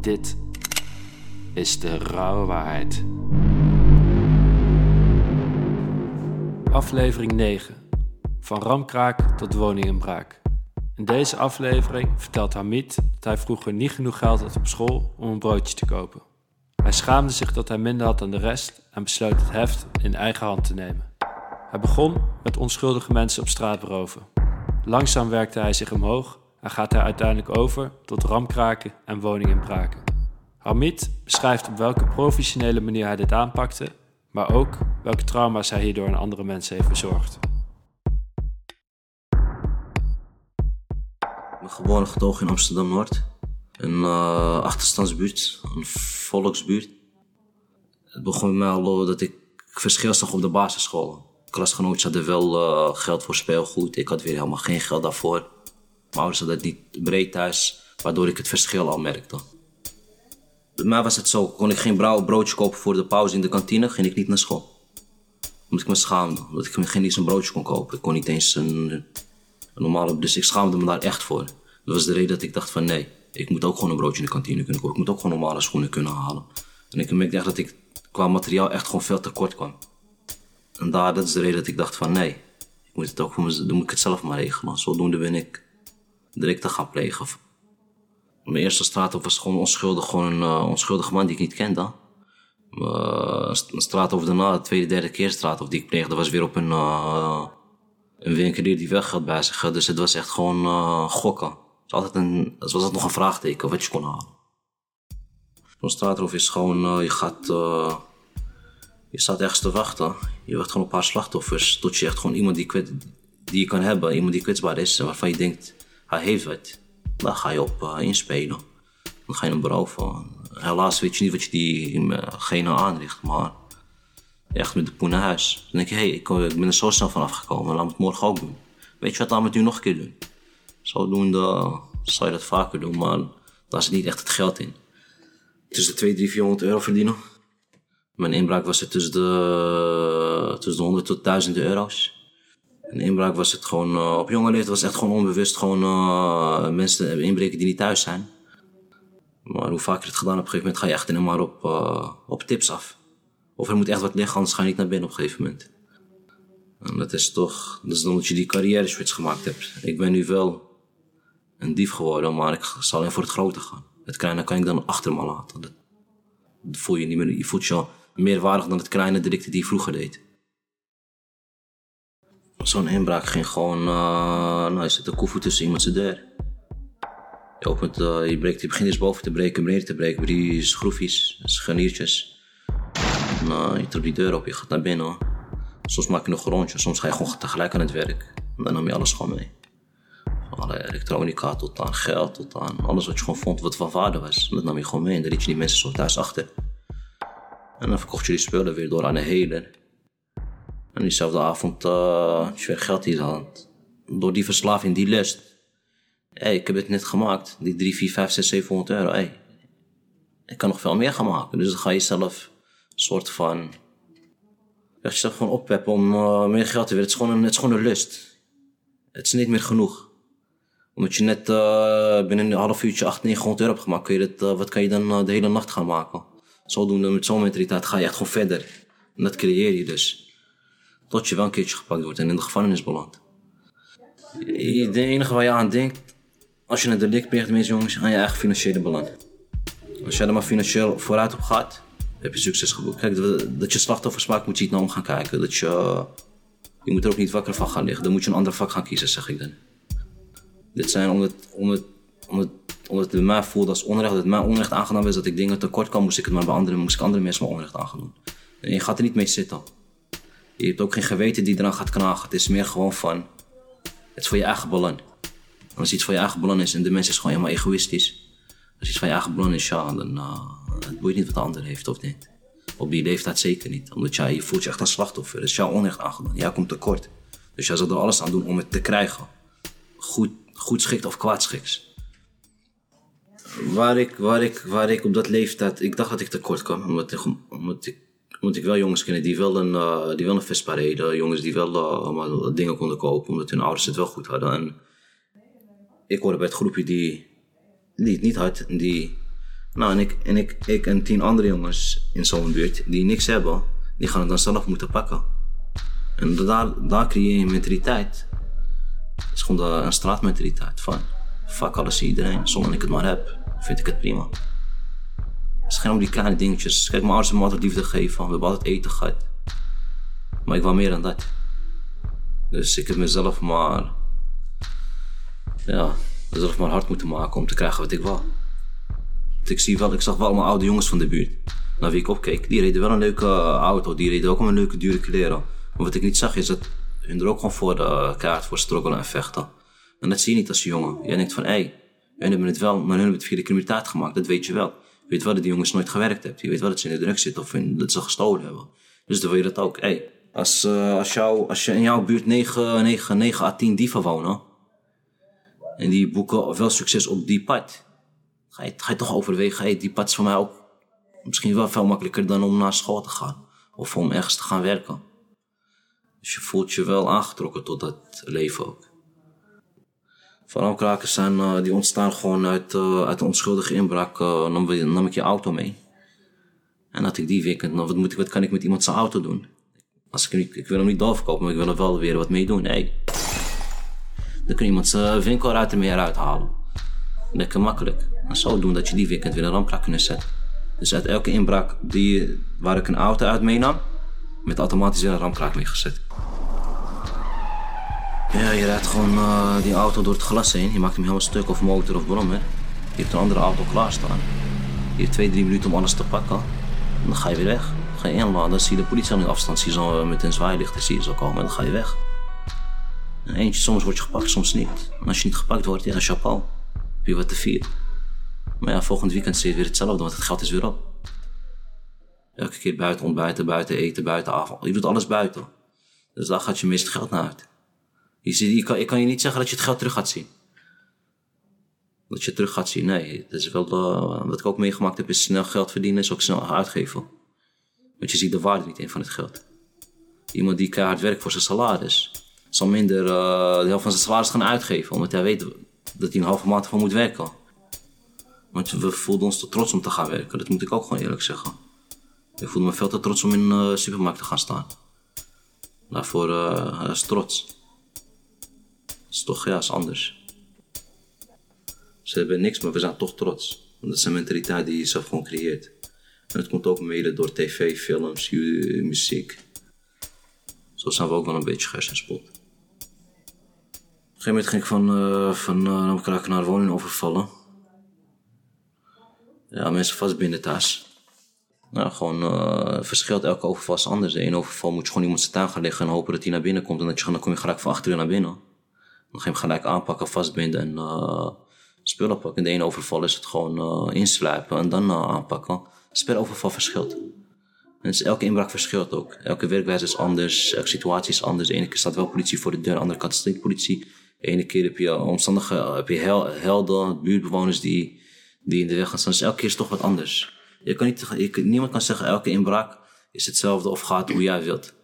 Dit is de rauwe waarheid. Aflevering 9. Van ramkraak tot woninginbraak. In deze aflevering vertelt Hamid dat hij vroeger niet genoeg geld had op school om een broodje te kopen. Hij schaamde zich dat hij minder had dan de rest en besloot het heft in eigen hand te nemen. Hij begon met onschuldige mensen op straat beroven. Langzaam werkte hij zich omhoog en gaat hij uiteindelijk over tot ramkraken en woninginbraken. Hamid beschrijft op welke professionele manier hij dit aanpakte, maar ook welke trauma's hij hierdoor aan andere mensen heeft bezorgd. Ik ben geboren getogen in Amsterdam-Noord. Een uh, achterstandsbuurt, een volksbuurt. Het begon met mij al dat ik verschil zag op de basisschool. Klasgenootjes hadden wel uh, geld voor speelgoed. Ik had weer helemaal geen geld daarvoor. Ouders hadden het niet breed thuis, waardoor ik het verschil al merkte. Bij mij was het zo, kon ik geen broodje kopen voor de pauze in de kantine, ging ik niet naar school. Omdat ik me schaamde, omdat ik geen eens een broodje kon kopen. Ik kon niet eens een, een normale, dus ik schaamde me daar echt voor. Dat was de reden dat ik dacht van nee, ik moet ook gewoon een broodje in de kantine kunnen kopen. Ik moet ook gewoon normale schoenen kunnen halen. En ik merkte echt dat ik qua materiaal echt gewoon veel tekort kwam. En daar, dat is de reden dat ik dacht van nee, ik moet het ook dan moet ik het zelf maar regelen. Zodoende ben ik te gaan plegen. Mijn eerste straat was gewoon onschuldig, gewoon een onschuldige man die ik niet kende. Uh, een straat over daarna, de tweede, derde keer straat of die ik pleegde, was weer op een, uh, een winkelier die weggeld bij zich had. Dus het was echt gewoon gokken. Het was altijd een, het nog een vraagteken wat je kon halen. Zo'n straatroof is gewoon, je gaat, je staat ergens te wachten. Je wacht gewoon een paar slachtoffers tot je echt gewoon iemand die, die je kan hebben, iemand die kwetsbaar is waarvan je denkt, hij heeft wat. Daar ga je op uh, inspelen. Dan ga je hem beroven. Helaas weet je niet wat je diegene aanricht, maar echt met de poen naar huis. Dan denk je, hey, ik, ik, ben er zo snel van afgekomen, laat me het morgen ook doen. Weet je wat, laat me het nu nog een keer doen. Zodoende zou je dat vaker doen, maar daar zit niet echt het geld in. Tussen de 2, 3, 400 euro verdienen. Mijn inbraak was het tussen de, tussen de 100 tot 1000 euro's. Een inbraak was het gewoon, uh, op jonge leeftijd was het echt gewoon onbewust gewoon uh, mensen inbreken die niet thuis zijn. Maar hoe vaker het gedaan op een gegeven moment ga je echt in maar op, uh, op tips af. Of er moet echt wat liggen, anders ga je niet naar binnen op een gegeven moment. En dat is toch, dat is omdat je die carrière switch gemaakt hebt. Ik ben nu wel een dief geworden, maar ik zal alleen voor het grote gaan. Het kleine kan ik dan achter me laten. Dat, voel je niet meer, je voelt je meer waardig dan het kleine delicten die je vroeger deed. Zo'n inbraak ging gewoon, uh, nou, zet een koevoet tussen iemand zijn deur. Je opent, uh, je, breekt, je begint eens boven te breken, beneden te breken, bij die schroefjes, scharniertjes. Nou, je trekt die deur op, je gaat naar binnen. Soms maak je nog een rondje, soms ga je gewoon tegelijk aan het werk. En dan nam je alles gewoon mee. Van alle elektronica tot aan geld, tot aan alles wat je gewoon vond wat van waarde was. Dat nam je gewoon mee en dan liet je die mensen zo thuis achter. En dan verkocht je die spullen weer door aan de hele. En diezelfde avond uh, weer geld in je hand. Door die verslaving, die lust. Hey, ik heb het net gemaakt. Die 3, 4, 5, 6, 700 euro. Hey, ik kan nog veel meer gaan maken. Dus dan ga je zelf een soort van... Je jezelf gewoon oppeppen om uh, meer geld te willen. Het is, gewoon een, het is gewoon een lust. Het is niet meer genoeg. Omdat je net uh, binnen een half uurtje 800, 900 euro hebt gemaakt. Kun je dat, wat kan je dan de hele nacht gaan maken? Zodoende, met zo'n mentaliteit ga je echt gewoon verder. En dat creëer je dus. Tot je wel een keertje gepakt wordt en in de gevangenis belandt. Het enige waar je aan denkt, als je een delict pleegt, mensen jongens, aan je eigen financiële belang. Als jij er maar financieel vooruit op gaat, heb je succes geboekt. Kijk, dat je slachtoffers maakt, moet je niet naar om gaan kijken. Dat je, je moet er ook niet wakker van gaan liggen. Dan moet je een ander vak gaan kiezen, zeg ik dan. Dit zijn omdat, omdat, omdat, omdat het bij mij voelt als onrecht, dat mij onrecht aangedaan is, dat ik dingen tekort kan, moest ik het maar bij anderen, moest ik andere mensen maar onrecht aangedaan. En je gaat er niet mee zitten. Je hebt ook geen geweten die eraan gaat knagen. Het is meer gewoon van, het is voor je eigen belang. Als iets voor je eigen belang is en de mens is gewoon helemaal egoïstisch. Als iets van je eigen belang is, ja, dan uh, het boeit niet wat de ander heeft of niet. Op die leeftijd zeker niet. Omdat jij, je voelt je echt een slachtoffer. Het is jouw onrecht aangedaan. Jij komt tekort. Dus jij zal er alles aan doen om het te krijgen. Goed, goed schikt of kwaadschiks. Waar ik, waar, ik, waar ik op dat leeftijd, ik dacht dat ik tekort kwam. Omdat ik omdat ik wel jongens kennen die wel een, uh, die wel een Vespa. Jongens die wel uh, allemaal dingen konden kopen, omdat hun ouders het wel goed hadden. En ik hoorde bij het groepje die, die het niet had. Die Nou, en ik en, ik, ik en tien andere jongens in zo'n buurt die niks hebben, die gaan het dan zelf moeten pakken. En daar, daar creëer je een mentaliteit. Het is gewoon een straatmentaliteit van fuck alles en iedereen. Zolang ik het maar heb, vind ik het prima. Om die kleine dingetjes. Kijk, mijn ouders hebben me altijd liefde gegeven. We hebben altijd eten gehad. Maar ik wou meer dan dat. Dus ik heb mezelf maar... Ja, mezelf maar hard moeten maken om te krijgen wat ik wou. Want Ik, zie wel, ik zag wel allemaal oude jongens van de buurt. Naar wie ik opkeek. Die reden wel een leuke auto. Die reden ook een leuke dure kleren. Maar wat ik niet zag is dat hun er ook gewoon voor de kaart voor struggelen en vechten. En dat zie je niet als jongen. Jij denkt van, hé, hey, hun hebben het wel, maar hun hebben het via de criminaliteit gemaakt. Dat weet je wel. Je weet wel dat die jongens nooit gewerkt hebben. Je weet wel dat ze in de drugs zitten of in, dat ze gestolen hebben. Dus dan wil je dat ook. Hey, als, uh, als, jou, als je in jouw buurt 9, 9, 9 à 10 dieven wonen. En die boeken wel succes op die pad. Ga je, ga toch overwegen, hey, die pad is voor mij ook misschien wel veel makkelijker dan om naar school te gaan. Of om ergens te gaan werken. Dus je voelt je wel aangetrokken tot dat leven ook. Verhaal zijn, uh, die ontstaan gewoon uit, uh, uit onschuldige inbraak. Uh, nam, nam, ik je auto mee. En had ik die weekend, nou, wat, moet ik, wat kan ik met iemand zijn auto doen? Als ik, ik wil hem niet doorverkopen, maar ik wil er wel weer wat mee doen. Nee. Dan kan iemand zijn winkelruit er meer uithalen. Lekker makkelijk. En zo doen dat je die weekend weer een ramkraak kunnen zetten. Dus uit elke inbraak die, waar ik een auto uit meenam, met automatisch weer een ramkraak meegezet. Ja, je rijdt gewoon uh, die auto door het glas heen. Je maakt hem helemaal stuk of motor of brommer. Je hebt een andere auto klaarstaan. Je hebt twee, drie minuten om alles te pakken. En dan ga je weer weg. Dan ga je inladen. Dan zie je de politie aan de afstand. Zie je zo met een zwaailicht zie je zo komen. En dan ga je weg. En eentje, soms word je gepakt, soms niet. En als je niet gepakt wordt, ja, chapeau. Heb je wat te vieren. Maar ja, volgend weekend zie je weer hetzelfde, want het geld is weer op. Elke keer buiten ontbijten, buiten eten, buiten avond. Je doet alles buiten. Dus daar gaat je meest geld naar uit. Je, kan, je kan je niet zeggen dat je het geld terug gaat zien. Dat je het terug gaat zien. Nee, dat is wel uh, wat ik ook meegemaakt heb, is snel geld verdienen is ook snel uitgeven. Want je ziet de waarde niet in van het geld. Iemand die keihard werkt voor zijn salaris, zal minder uh, de helft van zijn salaris gaan uitgeven. Omdat hij weet dat hij een halve maand voor moet werken. Want we voelden ons te trots om te gaan werken. Dat moet ik ook gewoon eerlijk zeggen. Ik voelde me veel te trots om in de uh, supermarkt te gaan staan. Daarvoor uh, is trots. Is toch, ja, is anders. Ze hebben niks, maar we zijn toch trots. Want dat is een mentaliteit die je zelf gewoon creëert. En het komt ook mede door tv, films, muziek. Zo zijn we ook wel een beetje hersenspot. Op een gegeven moment ging ik van, uh, van uh, naar woning overvallen. Ja, mensen vastbinden thuis. Nou, gewoon uh, verschilt elke overval is anders. De ene overval moet je gewoon iemand zijn gaan liggen en hopen dat hij naar binnen komt. En dat je, dan kom je gelijk van achteren naar binnen. Hem gelijk aanpakken, vastbinden en uh, spullen pakken. In de ene overval is het gewoon uh, insluipen en dan aanpakken. Per overval verschilt. En dus elke inbraak verschilt ook. Elke werkwijze is anders, elke situatie is anders. De ene keer staat wel politie voor de deur, de andere kant staat politie. De ene keer heb je omstandige, heb je hel, helden, buurtbewoners die, die in de weg gaan staan. Dus elke keer is toch wat anders. Je kan niet, je, niemand kan zeggen elke inbraak is hetzelfde of gaat hoe jij wilt.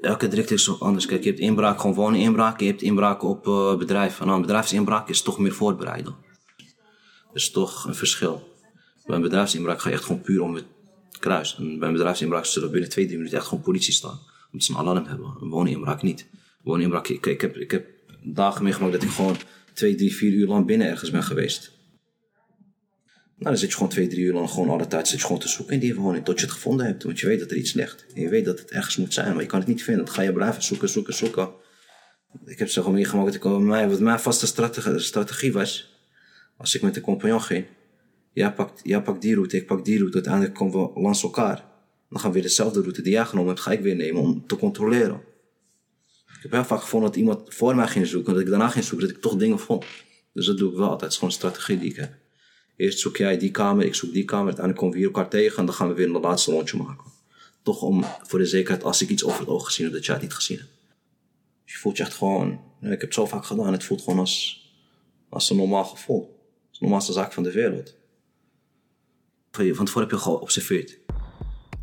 Elke direct is anders. Kijk, je hebt inbraak, gewoon wonen inbraak. Je hebt inbraak op uh, bedrijven. Nou, een bedrijfsinbraak is toch meer voorbereiden. Dat is toch een verschil. Bij een bedrijfsinbraak ga je echt gewoon puur om het kruis. En bij een bedrijfsinbraak zullen binnen twee, drie minuten echt gewoon politie staan. Omdat ze een alarm hebben. Een woninginbraak niet. Woninginbraak, ik, ik, heb, ik heb dagen meegemaakt dat ik gewoon twee, drie, vier uur lang binnen ergens ben geweest. Nou, dan zit je gewoon twee, drie uur lang gewoon alle tijd zit je gewoon te zoeken in die woning tot je het gevonden hebt. Want je weet dat er iets ligt. En je weet dat het ergens moet zijn, maar je kan het niet vinden. Dan ga je blijven zoeken, zoeken, zoeken. Ik heb zo gewoon meegemaakt dat mij, wat mijn vaste strategie, strategie was. Als ik met een compagnon ging. Jij pakt, jij pakt die route, ik pak die route. Uiteindelijk komen we langs elkaar. Dan gaan we weer dezelfde route die jij genomen hebt, ga ik weer nemen om te controleren. Ik heb heel vaak gevonden dat iemand voor mij ging zoeken. Dat ik daarna ging zoeken, dat ik toch dingen vond. Dus dat doe ik wel altijd. Het is gewoon een strategie die ik heb. Eerst zoek jij die kamer, ik zoek die kamer. Uiteindelijk komen we hier elkaar tegen en dan gaan we weer een laatste rondje maken. Toch om voor de zekerheid, als ik iets over het oog gezien heb, dat jij het niet gezien hebt. Dus je voelt je echt gewoon, ik heb het zo vaak gedaan, het voelt gewoon als, als een normaal gevoel. Het is de normaalste zaak van de wereld. Van tevoren heb je geobserveerd.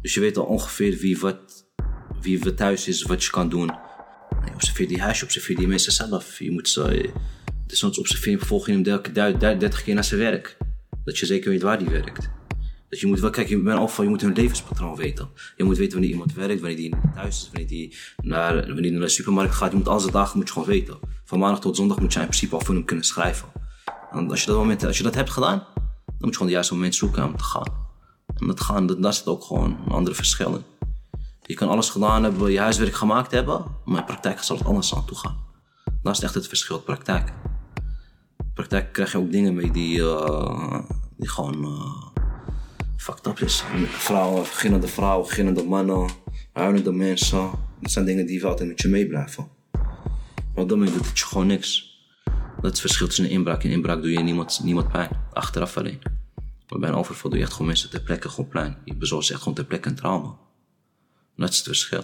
Dus je weet al ongeveer wie wat, wie wat thuis is, wat je kan doen. Je observeert die huis, je observeert die mensen zelf. Je moet ze, dus soms observeren, vervolg je hem 30 keer naar zijn werk. Dat je zeker weet waar die werkt. Dat je moet wel, kijk, je bent al van, je moet hun levenspatroon weten. Je moet weten wanneer iemand werkt, wanneer die thuis is, wanneer die naar, wanneer naar de supermarkt gaat. Je moet al zijn dagen moet je gewoon weten. Van maandag tot zondag moet je in principe al voor hem kunnen schrijven. En als je dat, moment, als je dat hebt gedaan, dan moet je gewoon de juiste moment zoeken om te gaan. En dat gaan, dat, daar zit ook gewoon een andere verschil. Je kan alles gedaan hebben, je huiswerk gemaakt hebben, maar in praktijk zal het anders aan toe gaan. Dat is echt het verschil, praktijk. Praktijk krijg je ook dingen mee die, uh, die gewoon uh, fucked up is. Vrouwen, beginnende vrouwen, beginnende mannen, huilende mensen. Dat zijn dingen die altijd met je meeblijven. Dat moment doet het je gewoon niks. Dat is het verschil tussen een inbraak en inbraak doe je niemand, niemand pijn. Achteraf alleen. Maar bij een overval doe je echt gewoon mensen ter plekke gewoon pijn. Je bezorgt echt gewoon ter plekke een trauma. Dat is het verschil.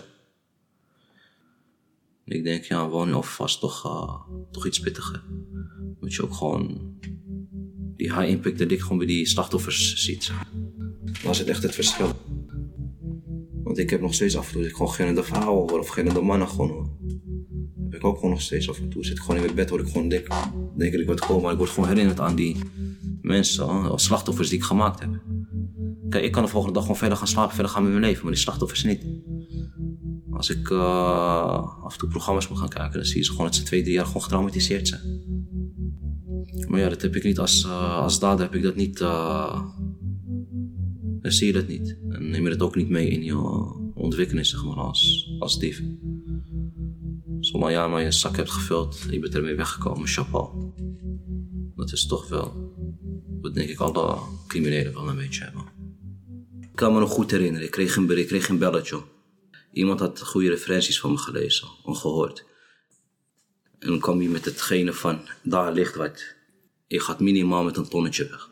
Ik denk, ja, woningoverval is toch, uh, toch iets pittiger. Moet je ook gewoon die high impact dat ik gewoon bij die slachtoffers ziet. Is het echt het verschil. Want ik heb nog steeds af en toe, ik gewoon geen vrouwen hoor of geen mannen gewoon hoor. heb ik ook gewoon nog steeds af en toe. Zit ik gewoon in mijn bed, word ik gewoon dik. Denk ik word gewoon, maar ik word gewoon herinnerd aan die mensen, als slachtoffers die ik gemaakt heb. Kijk, ik kan de volgende dag gewoon verder gaan slapen, verder gaan met mijn leven, maar die slachtoffers niet. Als ik uh, af en toe programma's moet gaan kijken, dan zie je ze gewoon dat ze twee, drie jaar gewoon getraumatiseerd zijn. Maar ja, dat heb ik niet als, uh, als dader, heb ik dat niet. Uh, dan zie je dat niet. En neem je dat ook niet mee in je ontwikkeling, zeg maar, als, als dief. Zolang jij maar je zak hebt gevuld je bent ermee weggekomen, chapeau. Dat is toch wel wat denk ik alle criminelen wel een beetje hebben. Ik kan me nog goed herinneren, ik kreeg een, ik kreeg een belletje. Iemand had goede referenties van me gelezen of gehoord. En dan kwam hij met hetgene van, daar ligt wat. Je gaat minimaal met een tonnetje weg.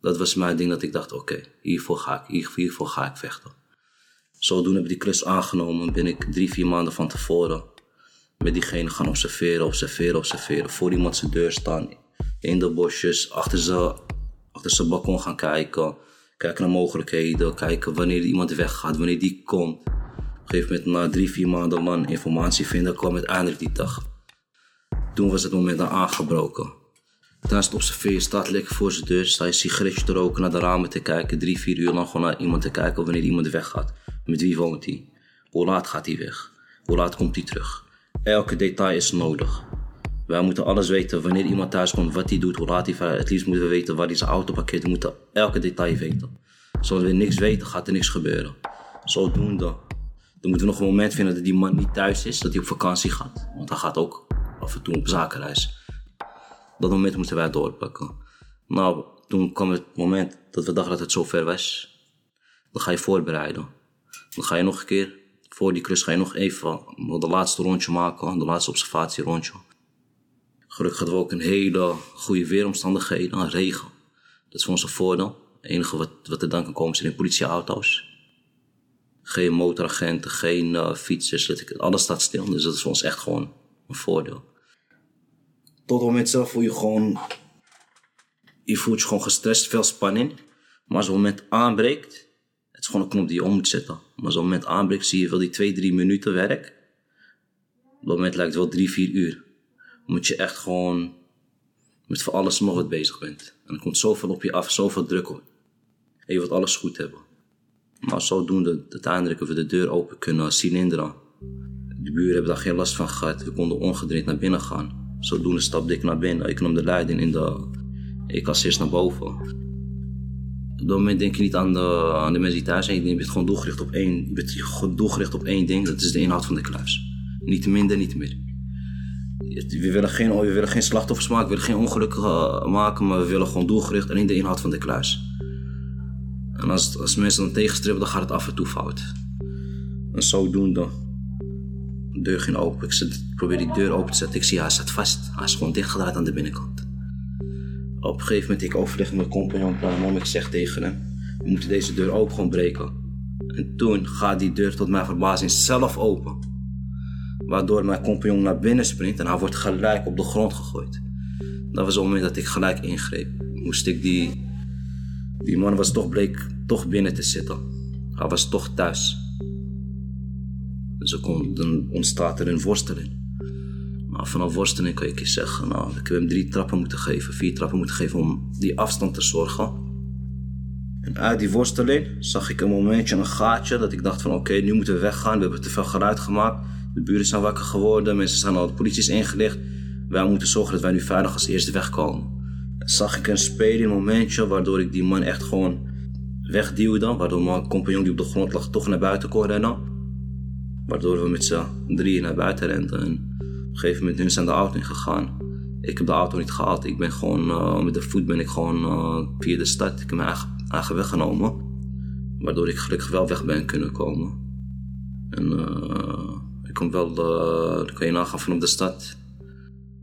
Dat was mijn ding dat ik dacht, oké, hiervoor ga ik, hiervoor ga ik vechten. Zodoende heb ik die klus aangenomen, ben ik drie, vier maanden van tevoren met diegene gaan observeren, observeren, observeren. Voor iemand zijn deur staan, in de bosjes, achter zijn, achter zijn balkon gaan kijken. Kijken naar mogelijkheden, kijken wanneer iemand weggaat, wanneer die komt. Gegeven moment, na drie, vier maanden man informatie vinden, kwam uiteindelijk die dag. Toen was het moment dan aangebroken. Tijdens het observeren staat lekker voor zijn deur, sta je sigaretje te roken, naar de ramen te kijken. Drie, vier uur lang gewoon naar iemand te kijken wanneer iemand weggaat. Met wie woont hij? Hoe laat gaat hij weg? Hoe laat komt hij terug? Elke detail is nodig. Wij moeten alles weten wanneer iemand thuis komt, wat hij doet, hoe laat hij vaart. Het liefst moeten we weten waar hij zijn auto parkeert. We moeten elke detail weten. Zoals we niks weten, gaat er niks gebeuren. Zodoende. Dan moeten we nog een moment vinden dat die man niet thuis is, dat hij op vakantie gaat. Want hij gaat ook af en toe op zakenreis. Dat moment moeten wij doorpakken. Nou, toen kwam het moment dat we dachten dat het zover was. Dan ga je voorbereiden. Dan ga je nog een keer, voor die klus ga je nog even de laatste rondje maken, de laatste observatie rondje. Gelukkig hadden we ook een hele goede weeromstandigheden, regen. Dat is voor ons een voordeel. Het enige wat, wat er dan kan komen zijn politieauto's. Geen motoragenten, geen uh, fietsers, alles staat stil. Dus dat is voor ons echt gewoon een voordeel. Tot het moment zelf voel je gewoon... Je voelt je gewoon gestrest, veel spanning. Maar als het moment aanbreekt... Het is gewoon een knop die je om moet zetten. Maar als het moment aanbreekt zie je wel die twee, drie minuten werk. Op dat moment lijkt het wel drie, vier uur moet je echt gewoon met voor alles nog wat bezig bent. En er komt zoveel op je af, zoveel druk op. En je wilt alles goed hebben. Maar zodoende, uiteindelijk hebben we de deur open kunnen cilinderen. De buren hebben daar geen last van gehad. We konden ongedraaid naar binnen gaan. Zodoende stapte ik naar binnen. Ik nam de leiding in de... Ik als eerst naar boven. Op dat moment denk je niet aan de, mensen die thuis zijn. Je bent gewoon doelgericht op één, je bent doelgericht op één ding. Dat is de inhoud van de kluis. Niet minder, niet meer. We willen geen, we willen geen slachtoffers maken, we willen geen ongelukken eh, maken, maar we willen gewoon doelgericht alleen de inhoud van de kluis. En als, mensen dan tegenstribbelen, dan gaat het af en toe fout. En zodoende. De deur ging open. Ik, zet, probeer die deur open te zetten. Ik zie hij staat vast. Hij is gewoon dichtgedraaid aan de binnenkant. Op een gegeven moment ik overleg met mijn compagnon. Mom, ik zeg tegen hem: We moeten deze deur ook gewoon breken. En toen gaat die deur tot mijn verbazing zelf open. Waardoor mijn compagnon naar binnen springt en hij wordt gelijk op de grond gegooid. Dat was het moment dat ik gelijk ingreep. Moest ik die. Die man was toch bleek toch binnen te zitten. Hij was toch thuis. Dus kon, dan ontstaat er een worsteling. Maar vanaf worsteling kan ik je zeggen, nou, ik heb hem drie trappen moeten geven, vier trappen moeten geven om die afstand te zorgen. En uit die worsteling zag ik een momentje, een gaatje, dat ik dacht van oké, nu moeten we weggaan. We hebben te veel geluid gemaakt. De buren zijn wakker geworden, mensen zijn al, de politie is ingelicht. Wij moeten zorgen dat wij nu veilig als eerste wegkomen. Zag ik een spelend momentje waardoor ik die man echt gewoon wegduwde. Waardoor mijn compagnon die op de grond lag toch naar buiten kon rennen. Waardoor we met z'n drieën naar buiten renden. En op een gegeven moment zijn de auto ingegaan. Ik heb de auto niet gehaald. Ik ben gewoon, uh, met de voet ben ik gewoon uh, via de stad. Ik heb mijn eigen, weg genomen. Waardoor ik gelukkig wel weg ben kunnen komen. En uh, ik kom wel, dan kan je nagaan van op de stad.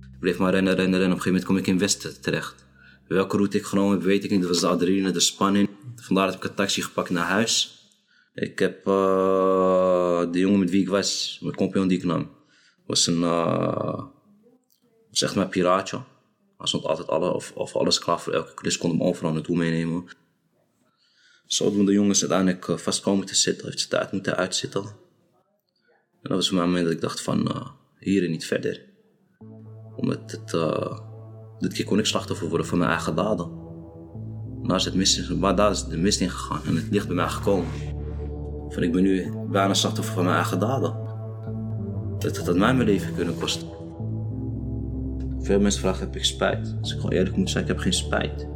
Ik bleef maar rennen, rennen, rennen. Op een gegeven moment kom ik in Westen terecht. Welke route ik genomen heb, weet ik niet. Dat was de adrenaline, de spanning. Vandaar dat ik een taxi gepakt naar huis. Ik heb uh, de jongen met wie ik was, mijn compagnon die ik nam, was een, uh, was echt mijn piraatje. Hij stond altijd alle, of, of alles klaar voor elke klus, kon hem overal naartoe meenemen. Zo doen de jongens uiteindelijk uh, vast komen te zitten, heeft ze tijd moeten uitzitten. En dat was het moment dat ik dacht van, uh, hier en niet verder. Omdat het, dit keer kon ik slachtoffer worden van mijn eigen daden. Daar is, het mis, maar daar is de mist in gegaan en het licht bij mij gekomen. Van ik ben nu bijna slachtoffer van mijn eigen daden. Dat had mij mijn leven kunnen kosten. Veel mensen vragen, heb ik spijt? Als ik gewoon eerlijk moet zijn, ik heb geen spijt.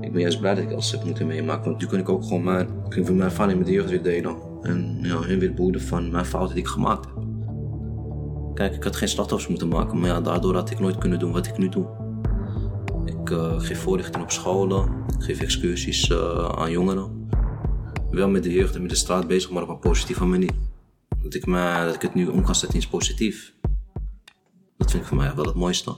Ik ben juist blij dat ik alles heb moeten meemaken, want nu kan ik ook gewoon mijn, ik kan mijn ervaring met de jeugd weer delen. En ja, hen weer behoeden van mijn fouten die ik gemaakt heb. Kijk, ik had geen slachtoffers moeten maken, maar ja, daardoor had ik nooit kunnen doen wat ik nu doe. Uh, geef voorlichting op scholen, geef excursies uh, aan jongeren. Wel met de jeugd en met de straat bezig, maar op een positieve manier. Dat ik, me, dat ik het nu om kan zetten in positief. Dat vind ik voor mij wel het mooiste.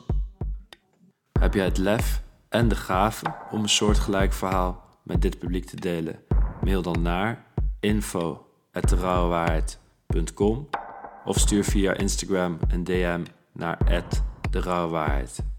Heb jij het lef en de gave om een soortgelijk verhaal met dit publiek te delen? Mail dan naar info.derouwewaarheid.com of stuur via Instagram een DM naar @derouwewaarheid.